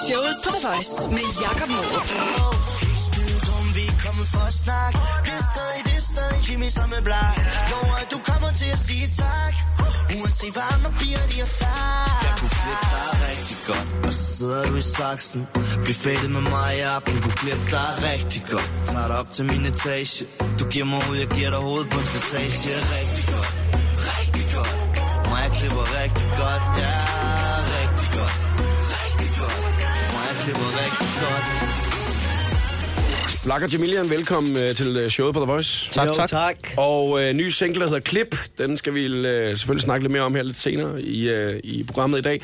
Showet på The Voice med Jakob Morup. vi er kommet for at snakke Det er stadig, det er stadig Jimmy samme er Lover, at du kommer til at sige tak Uanset hvad andre piger de har sagt Jeg kunne klippe dig rigtig godt. Og så sidder du i saksen. Bliv fættet med mig i aften Kunne klippe dig rigtig godt. Tag dig op til min etage Du giver mig ud, jeg giver dig hovedet på en passage. Rigtig godt, rigtig godt. Mig jeg klipper rigtig godt, ja. yeah. Blakker Jamilian, velkommen øh, til øh, showet på The Voice. Tak, Jo, tak. tak. Og øh, ny single, der hedder Klip, den skal vi øh, selvfølgelig snakke lidt mere om her lidt senere i, øh, i programmet i dag.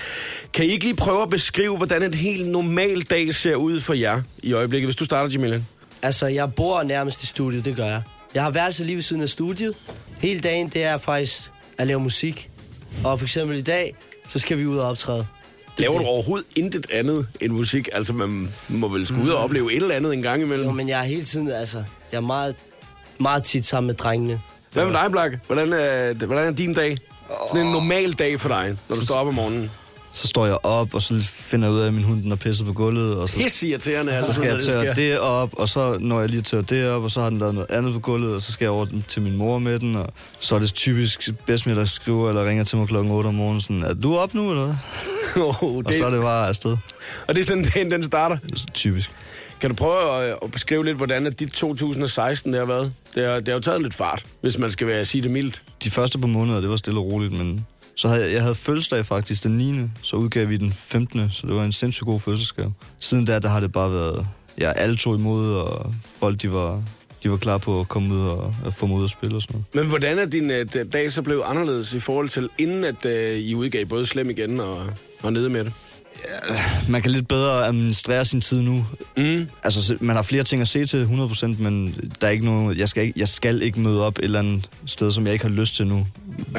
Kan I ikke lige prøve at beskrive, hvordan en helt normal dag ser ud for jer i øjeblikket? Hvis du starter, Jamilian. Altså, jeg bor nærmest i studiet, det gør jeg. Jeg har værelse lige ved siden af studiet. Hele dagen, det er faktisk at lave musik. Og for eksempel i dag, så skal vi ud og optræde. Er Laver du det. overhovedet intet andet end musik? Altså, man må vel skulle ud og opleve et eller andet en gang imellem. Jo, men jeg er hele tiden, altså, jeg er meget, meget tit sammen med drengene. Hvad med dig, Blakke? Hvordan er, hvordan er din dag? Sådan en normal dag for dig, når du står op om morgenen. Så står jeg op, og så finder jeg ud af, at min hund den er pisset på gulvet, og så, Pisse irriterende, altså, så skal jeg tørre det op, og så når jeg lige tørrer det op, og så har den lavet noget andet på gulvet, og så skal jeg over til min mor med den, og så er det typisk bedstemor, der skriver eller ringer til mig klokken 8 om morgenen, sådan, er du op nu, eller Oh, Og så er det, det bare afsted. og det er sådan, dagen den starter. Typisk. Kan du prøve at, at beskrive lidt, hvordan at dit 2016 det har været? Det har, det har jo taget lidt fart, hvis man skal være, sige det mildt. De første par måneder, det var stille og roligt, men så havde jeg, jeg havde fødselsdag faktisk den 9. Så udgav vi den 15. Så det var en sindssygt god fødselsgave. Siden da, der har det bare været... Ja, alle tog imod, og folk, de var, de var klar på at komme ud og at få mig ud og spille og sådan noget. Men hvordan er din uh, dag så blevet anderledes i forhold til, inden at uh, I udgav både Slem igen og, og Nede med det? Man kan lidt bedre administrere sin tid nu. Mm. Altså, man har flere ting at se til 100%, men der er ikke noget, jeg, skal ikke, jeg skal ikke møde op et eller andet sted, som jeg ikke har lyst til nu.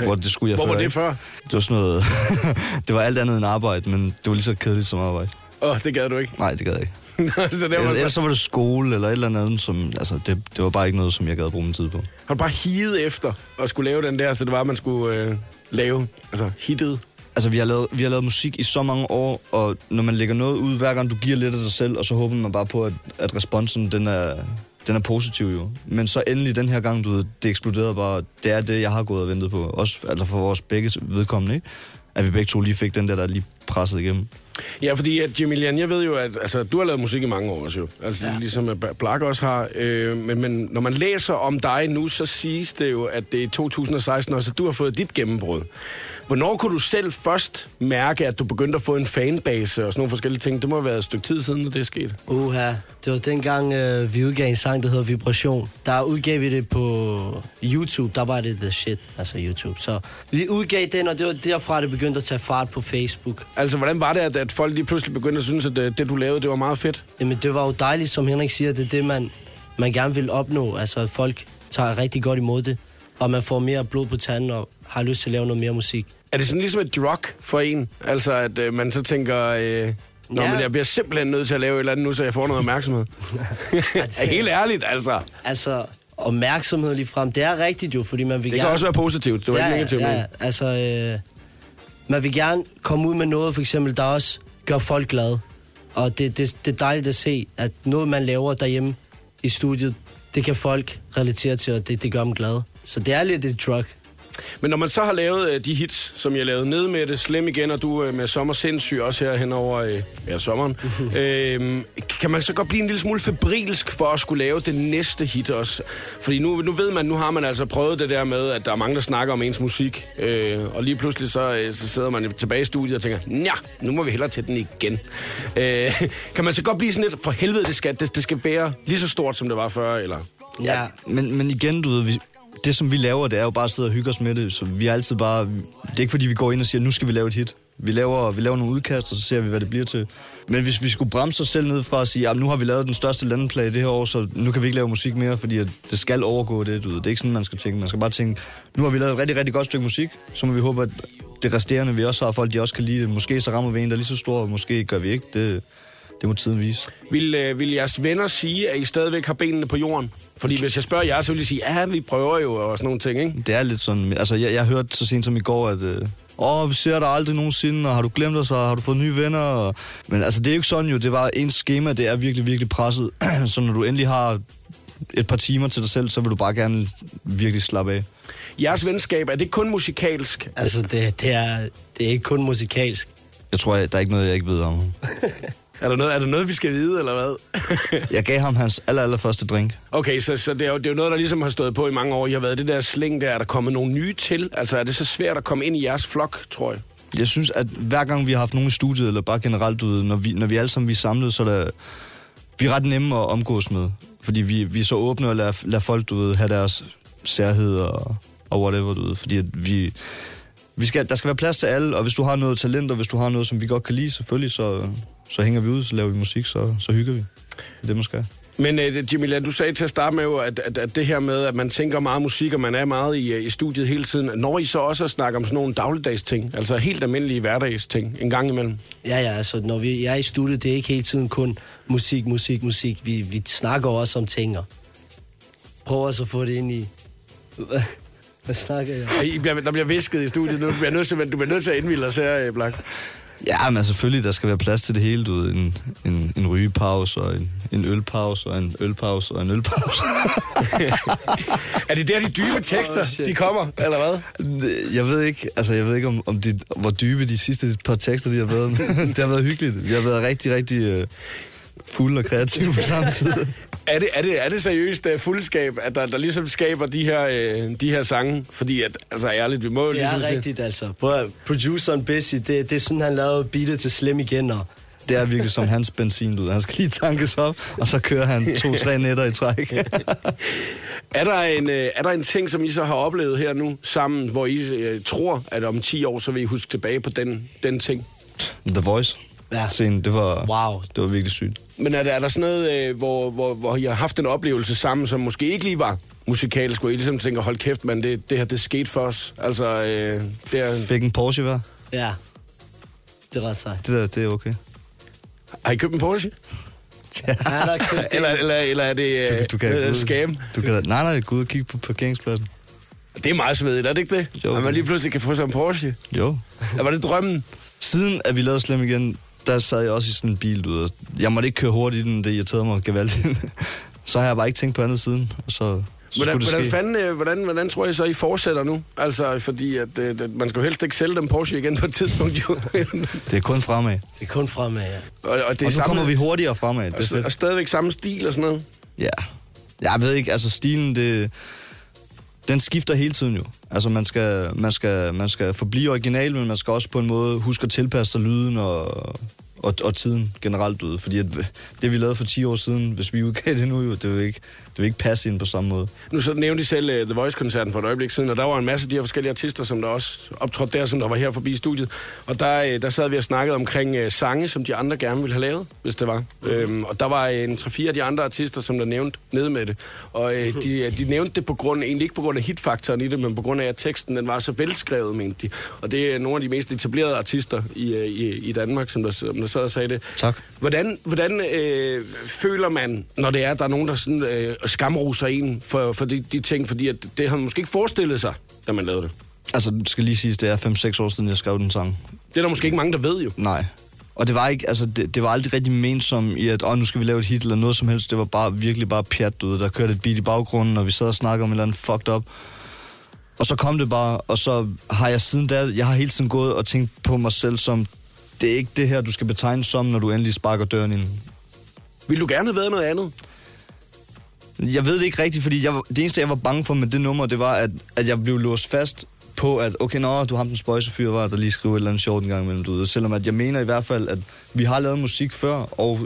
Hvor det skulle jeg Hvor før. var det før? Det var sådan noget... det var alt andet end arbejde, men det var lige så kedeligt som arbejde. Åh, oh, det gad du ikke. Nej, det gad jeg ikke. så det var Ellers, ellers så, så var det skole eller et eller andet, som... Altså, det, det var bare ikke noget, som jeg gad at bruge min tid på. har du bare higet efter at skulle lave den der, så det var, at man skulle uh, lave, altså hittet. Altså, vi har, lavet, vi har lavet musik i så mange år, og når man lægger noget ud, hver gang du giver lidt af dig selv, og så håber man bare på, at, at responsen, den er, den er positiv jo. Men så endelig den her gang, du ved, det eksploderede bare. Det er det, jeg har gået og ventet på. Også altså for vores begge vedkommende, ikke? At vi begge to lige fik den der, der lige presset igennem. Ja, fordi at Jamilian, jeg ved jo, at altså, du har lavet musik i mange år også jo. Altså, ja. ligesom at Black også har. Øh, men, men når man læser om dig nu, så siges det jo, at det er 2016 også, at du har fået dit gennembrud. Hvornår kunne du selv først mærke, at du begyndte at få en fanbase og sådan nogle forskellige ting? Det må have været et stykke tid siden, at det er sket. Uha, det var dengang, øh, vi udgav en sang, der hedder Vibration. Der udgav vi det på YouTube, der var det the shit, altså YouTube. Så vi udgav den, og det var derfra, det begyndte at tage fart på Facebook. Altså, hvordan var det, at, at folk lige pludselig begyndte at synes, at det, det, du lavede, det var meget fedt? Jamen, det var jo dejligt, som Henrik siger, det er det, man, man gerne vil opnå. Altså, folk tager rigtig godt imod det, og man får mere blod på tanden og har lyst til at lave noget mere musik. Er det sådan ligesom et drug for en? Altså, at øh, man så tænker... Øh, Nå, Ja. men jeg bliver simpelthen nødt til at lave et eller andet nu, så jeg får noget opmærksomhed. ja, helt ærligt, altså. Altså, opmærksomhed lige frem, det er rigtigt jo, fordi man vil Det gerne... kan også være positivt. Det var ikke negativt. ja, ja, altså, øh, man vil gerne komme ud med noget, for eksempel, der også gør folk glade. Og det, det, det er dejligt at se, at noget, man laver derhjemme i studiet, det kan folk relatere til, og det, det gør dem glade. Så det er lidt et drug. Men når man så har lavet øh, de hits, som jeg lavede ned med det, Slem igen, og du øh, med Sommer Sindssyg også her hen over øh, ja, sommeren, øh, kan man så godt blive en lille smule febrilsk for at skulle lave det næste hit også? Fordi nu, nu ved man, nu har man altså prøvet det der med, at der er mange, der snakker om ens musik, øh, og lige pludselig så, øh, så sidder man tilbage i studiet og tænker, ja, nu må vi hellere til den igen. Øh, kan man så godt blive sådan lidt, for helvede, det skal, det, det skal være lige så stort, som det var før, eller? Ja, Men, men igen, du ved, vi, det som vi laver, det er jo bare at sidde og hygge os med det. Så vi er altid bare... Det er ikke fordi, vi går ind og siger, nu skal vi lave et hit. Vi laver, vi laver nogle udkast, og så ser vi, hvad det bliver til. Men hvis vi skulle bremse os selv ned fra at sige, at nu har vi lavet den største landeplage det her år, så nu kan vi ikke lave musik mere, fordi at det skal overgå det. Du ved. Det er ikke sådan, man skal tænke. Man skal bare tænke, nu har vi lavet et rigtig, rigtig godt stykke musik, så må vi håbe, at det resterende, vi også har, folk de også kan lide det. Måske så rammer vi en, der er lige så stor, og måske gør vi ikke. Det, det må tiden vise. Vil, øh, vil jeres venner sige, at I stadigvæk har benene på jorden? Fordi hvis jeg spørger jer, så vil I sige, ja, vi prøver jo og sådan nogle ting, ikke? Det er lidt sådan... Altså, jeg, jeg hørte så sent som i går, at, øh, åh, vi ser dig aldrig nogensinde, og har du glemt os, og har du fået nye venner? Og... Men altså, det er jo ikke sådan jo, det er bare en schema, det er virkelig, virkelig presset. så når du endelig har et par timer til dig selv, så vil du bare gerne virkelig slappe af. Jeres venskab, er det kun musikalsk? Altså, det, det, er, det er ikke kun musikalsk. Jeg tror, der er ikke noget, jeg ikke ved om. Er der noget, er der noget vi skal vide, eller hvad? Jeg gav ham hans aller, aller første drink. Okay, så, så det, er jo, det er jo noget, der ligesom har stået på i mange år. I har været det der sling der. Er der kommet nogle nye til? Altså, er det så svært at komme ind i jeres flok, tror jeg? Jeg synes, at hver gang vi har haft nogen i studiet, eller bare generelt ud, når vi, når vi alle sammen vi er samlet, så er der, vi er ret nemme at omgås med. Fordi vi, vi er så åbne og lader, lader folk du ved, have deres særhed og, og whatever, du ved. Fordi at vi, vi skal, der skal være plads til alle, og hvis du har noget talent, og hvis du har noget, som vi godt kan lide, selvfølgelig, så, så hænger vi ud, så laver vi musik, så, så hygger vi. Det er det, man skal. Men uh, Jimmy du sagde til at starte med jo, at, at, at det her med, at man tænker meget musik, og man er meget i, uh, i studiet hele tiden. Når I så også at snakke om sådan nogle dagligdags ting, altså helt almindelige hverdags ting, en gang imellem? Ja, ja, altså når vi jeg er i studiet, det er ikke hele tiden kun musik, musik, musik. Vi, vi snakker også om ting, og prøver også at få det ind i... Hvad, snakker jeg? I bliver, der bliver visket i studiet nu. Du bliver nødt til, du bliver nødt til at indvilde os her, øh, Blak. Ja, men selvfølgelig, der skal være plads til det hele, du ved. En, en, en rygepause, og en, en ølpause, og en ølpause, og en ølpause. er det der, de dybe tekster, Oh, shit. de kommer, eller hvad? Jeg ved ikke, altså jeg ved ikke, om, om de, hvor dybe de sidste par tekster, de har været. det har været hyggeligt. Vi har været rigtig, rigtig uh, fulde og kreative på samme tid. Er det, er det, er det seriøst uh, fuldskab, at der, der ligesom skaber de her, uh, de her sange? Fordi, at, altså ærligt, vi må jo Det ligesom er sige- rigtigt, altså. Prøv Produceren Busy, det, det er sådan, han lavede beatet til Slim igen, og Det er virkelig som hans benzin, du ved. Han skal lige tankes op, og så kører han to-tre nætter i træk. Er der, en, øh, er der en ting, som I så har oplevet her nu sammen, hvor I øh, tror, at om 10 år, så vil I huske tilbage på den, den ting? The Voice. Ja. Scenen, det var, wow. det var virkelig sygt. Men er der, er der sådan noget, øh, hvor, hvor, hvor I har haft en oplevelse sammen, som måske ikke lige var musikalsk, hvor I ligesom tænker, hold kæft, man, det, det her, det skete for os? Altså, øh, det er, Fik en Porsche hver. Ja, det er ret sejt. Det der, det er okay. har I købt en Porsche? Købt det. Eller, eller, eller er det øh, Du, du kan ud- scam? Du kan, nej, nej, gå ud og kigge på parkeringspladsen. Det er meget svedigt, er det ikke det? Jo. At man lige pludselig kan få sig en Porsche. Jo. Ja, var det drømmen? Siden at vi lavede Slem igen, der sad jeg også i sådan en bil, du ved. Jeg måtte ikke køre hurtigt i den, det irriterede mig gevaldigt. så har jeg bare ikke tænkt på andet siden, og så, så Hvordan, skulle det hvordan, ske. fanden, øh, hvordan, hvordan tror jeg så, I fortsætter nu? Altså, fordi at, øh, det- man skal jo helst ikke sælge den Porsche igen på et tidspunkt, jo. Det er kun fremad. Det er kun fremad, ja. og, og, det er Og nu samme, kommer vi hurtigere fremad. Det er og, og stadigvæk samme stil og sådan noget. Ja. Jeg ved ikke, altså stilen, det, den skifter hele tiden jo. Altså man skal, man, skal, man skal forblive original, men man skal også på en måde huske at tilpasse sig lyden og, og, og tiden generelt ud. Fordi at det vi lavede for 10 år siden, hvis vi udgav det nu jo, det vil ikke, det vil ikke passe ind på samme måde. Nu så nævnte I selv uh, The Voice-koncerten for et øjeblik siden, og der var en masse af de her forskellige artister, som der også optrådte der, som der var her forbi studiet. Og der, uh, der sad vi og snakkede omkring uh, sange, som de andre gerne ville have lavet, hvis det var. Um, og der var en 3-4 af de andre artister, som der nævnte nede med det. Og uh, de, uh, de nævnte det på grund, egentlig ikke på grund af hitfaktoren i det, men på grund af, at teksten den var så velskrevet, mente de. Og det er nogle af de mest etablerede artister i, uh, i, i Danmark, som der, som der sad og sagde det. Tak. Hvordan, hvordan øh, føler man, når det er, at der er nogen, der sådan, øh, skamroser en for, for de, de ting? Fordi at det har man måske ikke forestillet sig, da man lavede det. Altså, det skal lige siges, det er 5-6 år siden, jeg skrev den sang. Det er der måske ikke mange, der ved jo. Nej. Og det var ikke, altså, det, det var aldrig rigtig ment som i, at åh, nu skal vi lave et hit eller noget som helst. Det var bare virkelig bare pjat, du ved. Der kørte et beat i baggrunden, og vi sad og snakkede om et eller andet fucked up. Og så kom det bare, og så har jeg siden da, jeg har hele tiden gået og tænkt på mig selv som, det er ikke det her, du skal betegne som, når du endelig sparker døren ind. Vil du gerne have været noget andet? Jeg ved det ikke rigtigt, fordi jeg, det eneste, jeg var bange for med det nummer, det var, at, at jeg blev låst fast på, at okay, nå, du har den spøjsefyr, var der lige skriver et eller andet sjovt en gang imellem, du ved. Selvom at jeg mener i hvert fald, at vi har lavet musik før, og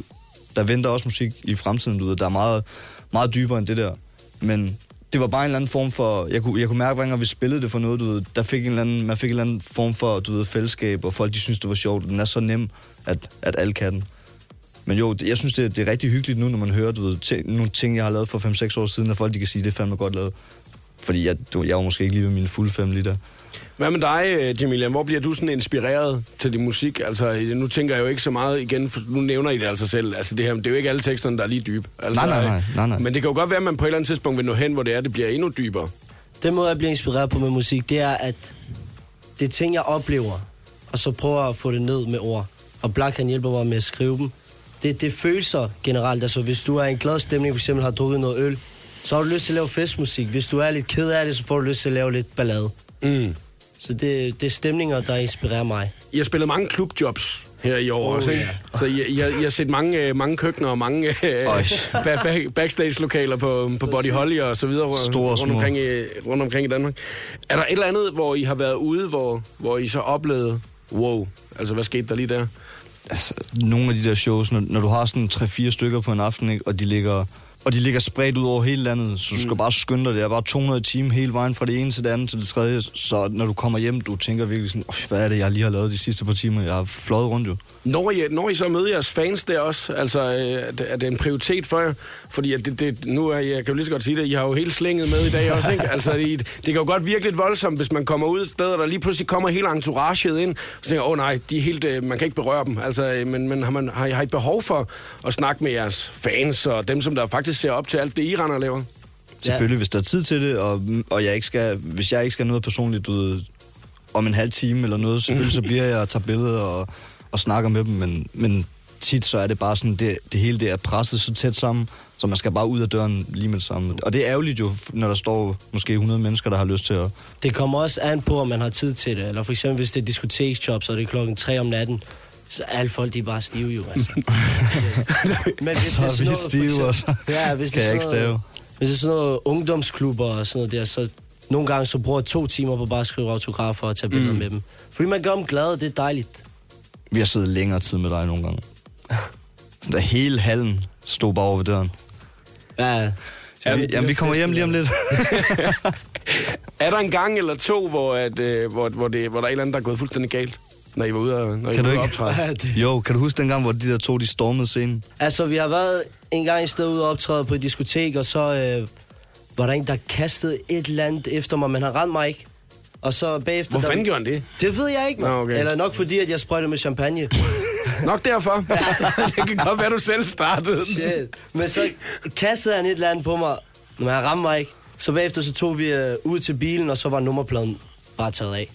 der venter også musik i fremtiden, du ved. Der er meget, meget dybere end det der. Men det var bare en eller anden form for... Jeg kunne, jeg kunne mærke, hver vi spillede det for noget, du ved, der fik en eller anden, man fik en eller anden form for, du ved, fællesskab, og folk, de synes, det var sjovt. Den er så nem, at, at alle kan den. Men jo, det- jeg synes, det, det er rigtig hyggeligt nu, når man hører du ved, ting, nogle ting, jeg har lavet for 5-6 år siden, at folk de kan sige, det er fandme godt lavet. Fordi jeg, du, jeg var måske ikke lige ved mine fulde fem liter. Hvad med dig, øh, Jamilian? Hvor bliver du sådan inspireret til din musik? Altså, nu tænker jeg jo ikke så meget igen, for nu nævner I det altså selv. Altså, det, her, det er jo ikke alle teksterne, der er lige dybe. Altså, Nej, nej, nej, øh, nej, nej. Men det kan jo godt være, at man på et eller andet tidspunkt vil nå hen, hvor det er, det bliver endnu dybere. Den måde, jeg bliver inspireret på med musik, det er, at det er ting, jeg oplever, og så prøver jeg at få det ned med ord. Og Black han hjælper mig med at skrive dem. Det, det er følelser generelt. Altså, hvis du er i en glad stemning, for eksempel har drukket noget øl, så har du lyst til at lave festmusik. Hvis du er lidt ked af det, så får du lyst til at lave lidt ballade. Mm. Så det, det er stemninger, der inspirerer mig. I har spillet mange klubjobs her i år Oh, også, ikke? Så I, I, har, I har set mange, øh, mange køkkener og mange øh, Øj. ba- ba- backstage-lokaler på, på Body Holly og så videre Store rundt, små. omkring i, rundt omkring i Danmark. Er der et eller andet, hvor I har været ude, hvor, hvor I så oplevede, wow, altså hvad skete der lige der? altså, nogle af de der shows, når, når du har sådan 3-4 stykker på en aften, ikke, og de ligger og de ligger spredt ud over hele landet, så du skal bare skynde dig. Det er bare 200 timer hele vejen fra det ene til det andet til det tredje. Så når du kommer hjem, du tænker virkelig sådan, "Øj, hvad er det, jeg lige har lavet de sidste par timer? Jeg har fløjet rundt jo. Når I, når I så møder jeres fans der også, altså øh, er det, er det en prioritet for jer? Fordi det, det, nu er jeg kan jo lige så godt sige det, I har jo hele slænget med i dag også, ikke? Altså det, det kan jo godt virke lidt voldsomt, hvis man kommer ud et sted, og der lige pludselig kommer hele entouraget ind, og så tænker åh oh, nej, de er helt, øh, man kan ikke berøre dem. Altså, øh, men, men har, man, har, I- har I behov for at snakke med jeres fans, og dem, som der faktisk ser op til alt det, I render og laver? Selvfølgelig, hvis der er tid til det, og, og jeg ikke skal, hvis jeg ikke skal noget personligt ud om en halv time eller noget, selvfølgelig så bliver jeg og tager billeder og, og snakker med dem, men, men tit så er det bare sådan, det, det hele det er presset så tæt sammen, så man skal bare ud af døren lige med det samme. Og det er ærgerligt jo, når der står måske 100 mennesker, der har lyst til at... Det kommer også an på, om man har tid til det. Eller for eksempel, hvis det er diskoteksjob, så er det klokken 3 om natten. Så alle folk, de er bare stive jo, altså. Men hvis Så er sådan vi noget, stive eksempel- også. Ja, hvis Kan det er jeg ikke sådan noget-. Hvis det er sådan noget ungdomsklubber og sådan noget der, så nogle gange så bruger jeg to timer på bare at skrive autografer og tage billeder mm. med dem. Fordi man gør dem glade, det er dejligt. Vi har siddet længere tid med dig nogle gange. Så der hele hallen stod bare over ved døren. Ja, Jamen, vi, jamen, vi kommer hjem lige om lidt. Er der en gang eller to, hvor, at, øh, hvor, hvor, det, hvor der er et eller andet, der er gået fuldstændig galt, når I var ude og, når I Kan var du ude optræde? Ja, det- Jo, kan du huske dengang, hvor de der to, de stormede scenen? Altså, vi har været en gang i stedet ude og optræde på et diskotek, og så øh, var der en, der kastede et eller andet efter mig, men han ramte mig ikke. Og så bagefter... Hvor der- fanden gjorde han det? Det ved jeg ikke, man. Nå, okay. Eller nok fordi, at jeg sprøjtede med champagne. Nok derfor. det kan godt være, du selv startede den. Shit. Men så kastede han et eller andet på mig, men han ramte mig ikke. Så bagefter så tog vi øh, ud til bilen, og så var nummerpladen bare taget af.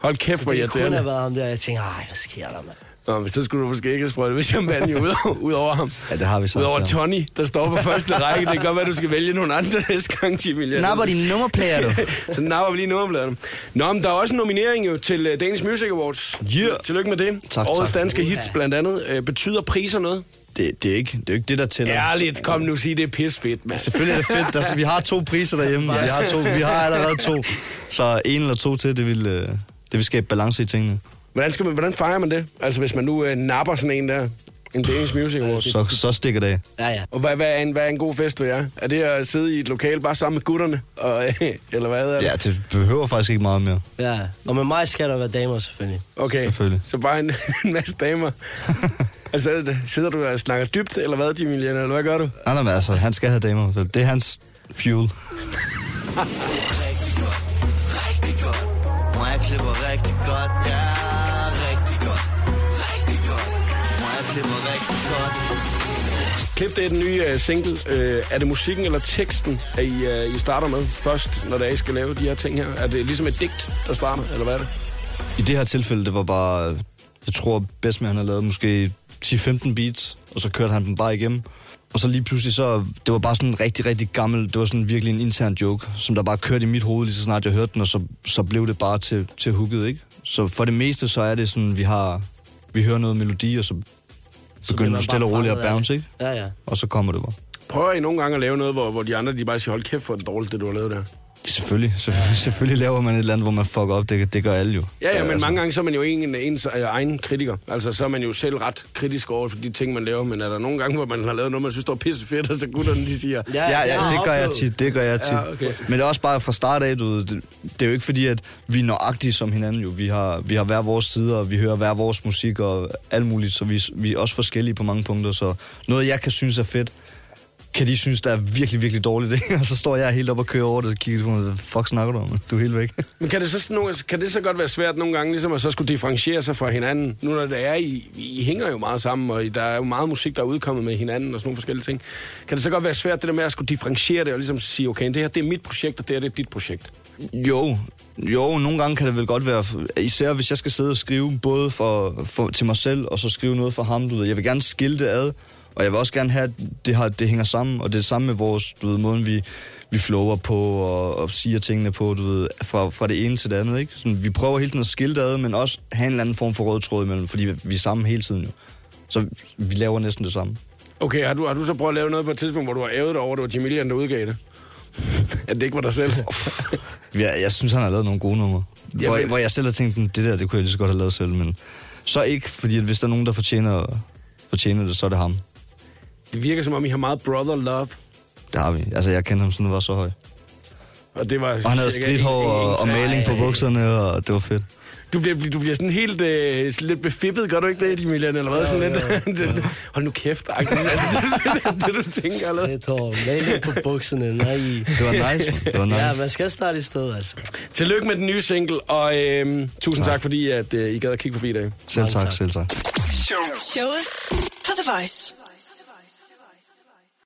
Hold kæft, hvor det kunne have irriterende. været ham der. Jeg tænkte, ej, hvad sker der, mand? Nå, men så skulle du måske ikke have sprøjtet med champagne ud, over- ud over ham. Ja, det har vi så. Udover så. Tony, der står på første række. Det kan godt være, du skal vælge nogle andre næste gang, Jimmy. Napper dine nummerplader, du. Så napper vi lige nummerbladene. Nå, men der er også en nominering jo til uh, Danish Music Awards. Yeah. Tillykke med det. Tak, Årets tak. danske hits blandt andet. Uh, betyder priser noget? Det, det, er ikke, det er ikke det, der tæller. Ærligt, kom nu, sig det er pis fedt, mand. Selvfølgelig er det fedt. Der, vi har to priser derhjemme. Vi har, to, vi har allerede to. Så en eller to til, det vil, øh, det vil skabe balance i tingene. Hvordan, skal man, hvordan fejrer man det? Altså, hvis man nu uh, napper sådan en der, en Danish Music Awards. Så, så stikker det af. Ja, ja. Og hvad, hvad, er en, hvad er en god fest for jer? Er det at sidde i et lokal bare sammen med gutterne? Og, eller hvad er det? Ja, det behøver faktisk ikke meget mere. Ja, og med mig skal der være damer, selvfølgelig. Okay, Selvfølgelig. så bare en, en masse damer. altså, er det- sidder du og snakker dybt, eller hvad, Jimmy Lian, eller hvad gør du? Nej, nej, men altså, han skal have damer. Det er hans fuel. Må jeg klipper rigtig godt, ja, rigtig godt. Rigtig godt. Må jeg klipper rigtig godt. Klip, det er den nye uh, single. Uh, er det musikken eller teksten, at I, uh, I starter med først, når det er, I skal lave de her ting her? Er det ligesom et digt, der starter, eller hvad er det? I det her tilfælde, det var bare... Jeg tror, bedst med, han har lavet måske 10-15 beats, og så kørte han dem bare igennem. Og så lige pludselig så, det var bare sådan en rigtig, rigtig gammel, det var sådan virkelig en intern joke, som der bare kørte i mit hoved, lige så snart jeg hørte den, og så, så blev det bare til, til hooket, ikke? Så for det meste, så er det sådan, vi har, vi hører noget melodi, og så begynder du stille og roligt at bounce, ikke? Ja, ja. Og så kommer det bare. Prøver I nogle gange at lave noget, hvor, hvor de andre de bare siger, hold kæft for det dårligt, det du har lavet der? Selvfølgelig, selvfølgelig, selvfølgelig laver man et eller andet, hvor man fucker op, det, det gør alle jo. Ja, ja, men altså. mange gange så er man jo en, ens øh, egen kritiker. Altså, så er man jo selv ret kritisk over for de ting, man laver. Men er der nogle gange, hvor man har lavet noget, man synes, der er pisse fedt, og så gutterne, de siger... Ja, Ja, ja, det gør jeg tit, det gør jeg tit. Ja, okay. Men det er også bare fra start af, du det, det er jo ikke fordi, at vi er nøjagtige som hinanden jo. Vi har, vi har hver vores sider, og vi hører hver vores musik og alt muligt, så vi, vi er også forskellige på mange punkter. Så noget, jeg kan synes er fedt, kan de synes, der er virkelig, virkelig dårligt, ikke? Og så står jeg helt op og kører over det og kigger på mig, fuck snakker du om? Du er helt væk. Men kan det, så, kan det så godt være svært nogle gange, ligesom at så skulle differentiere sig fra hinanden? Nu når det er, I, I hænger jo meget sammen, og I- der er jo meget musik, der er udkommet med hinanden og sådan nogle forskellige ting. Kan det så godt være svært, det der med at skulle differentiere det og ligesom sige, okay, det her det er mit projekt, og det her det er dit projekt? Jo, jo, nogle gange kan det vel godt være, især hvis jeg skal sidde og skrive både for, for, til mig selv, og så skrive noget for ham, du ved. Jeg vil gerne skille det ad, og jeg vil også gerne have, at det, har, det hænger sammen, og det er samme med vores, du ved, måden vi, vi flower på og, og siger tingene på, du ved, fra, fra det ene til det andet, ikke? Sådan, vi prøver hele tiden at skille det ad, men også have en eller anden form for rød tråd imellem, fordi vi, er sammen hele tiden jo. Så vi laver næsten det samme. Okay, har du, har du så prøvet at lave noget på et tidspunkt, hvor du har ævet dig over, at det var Jamilian, der udgav det? at det ikke var dig selv? Jeg, jeg synes, han har lavet nogle gode numre. Hvor, Jamen- jeg, hvor jeg selv har tænkt, det der, det kunne jeg lige så godt have lavet selv, men så ikke, fordi at hvis der er nogen, der fortjener, fortjener det, så er det ham. Det virker som om, I har meget brother love. Det har vi. Altså, jeg kendte ham, sådan var så høj. Og, det var Og han havde en- en- og, og maling på bukserne, og det var fedt. Du bliver, du bliver sådan helt øh, sådan lidt befippet, gør du ikke det, Jamilian? Eller hvad? Sådan lidt, hold nu kæft. Er det, det, det, det, du tænker, eller? Hår, maling på bukserne, nej. Det var nice, man. Det var nice. Ja, man skal starte i sted, altså. Tillykke med den nye single, og øh, tusind tak, fordi at, øh, I gad at kigge forbi i dag. Selv tak, tak. selv tak. Showet på The Voice.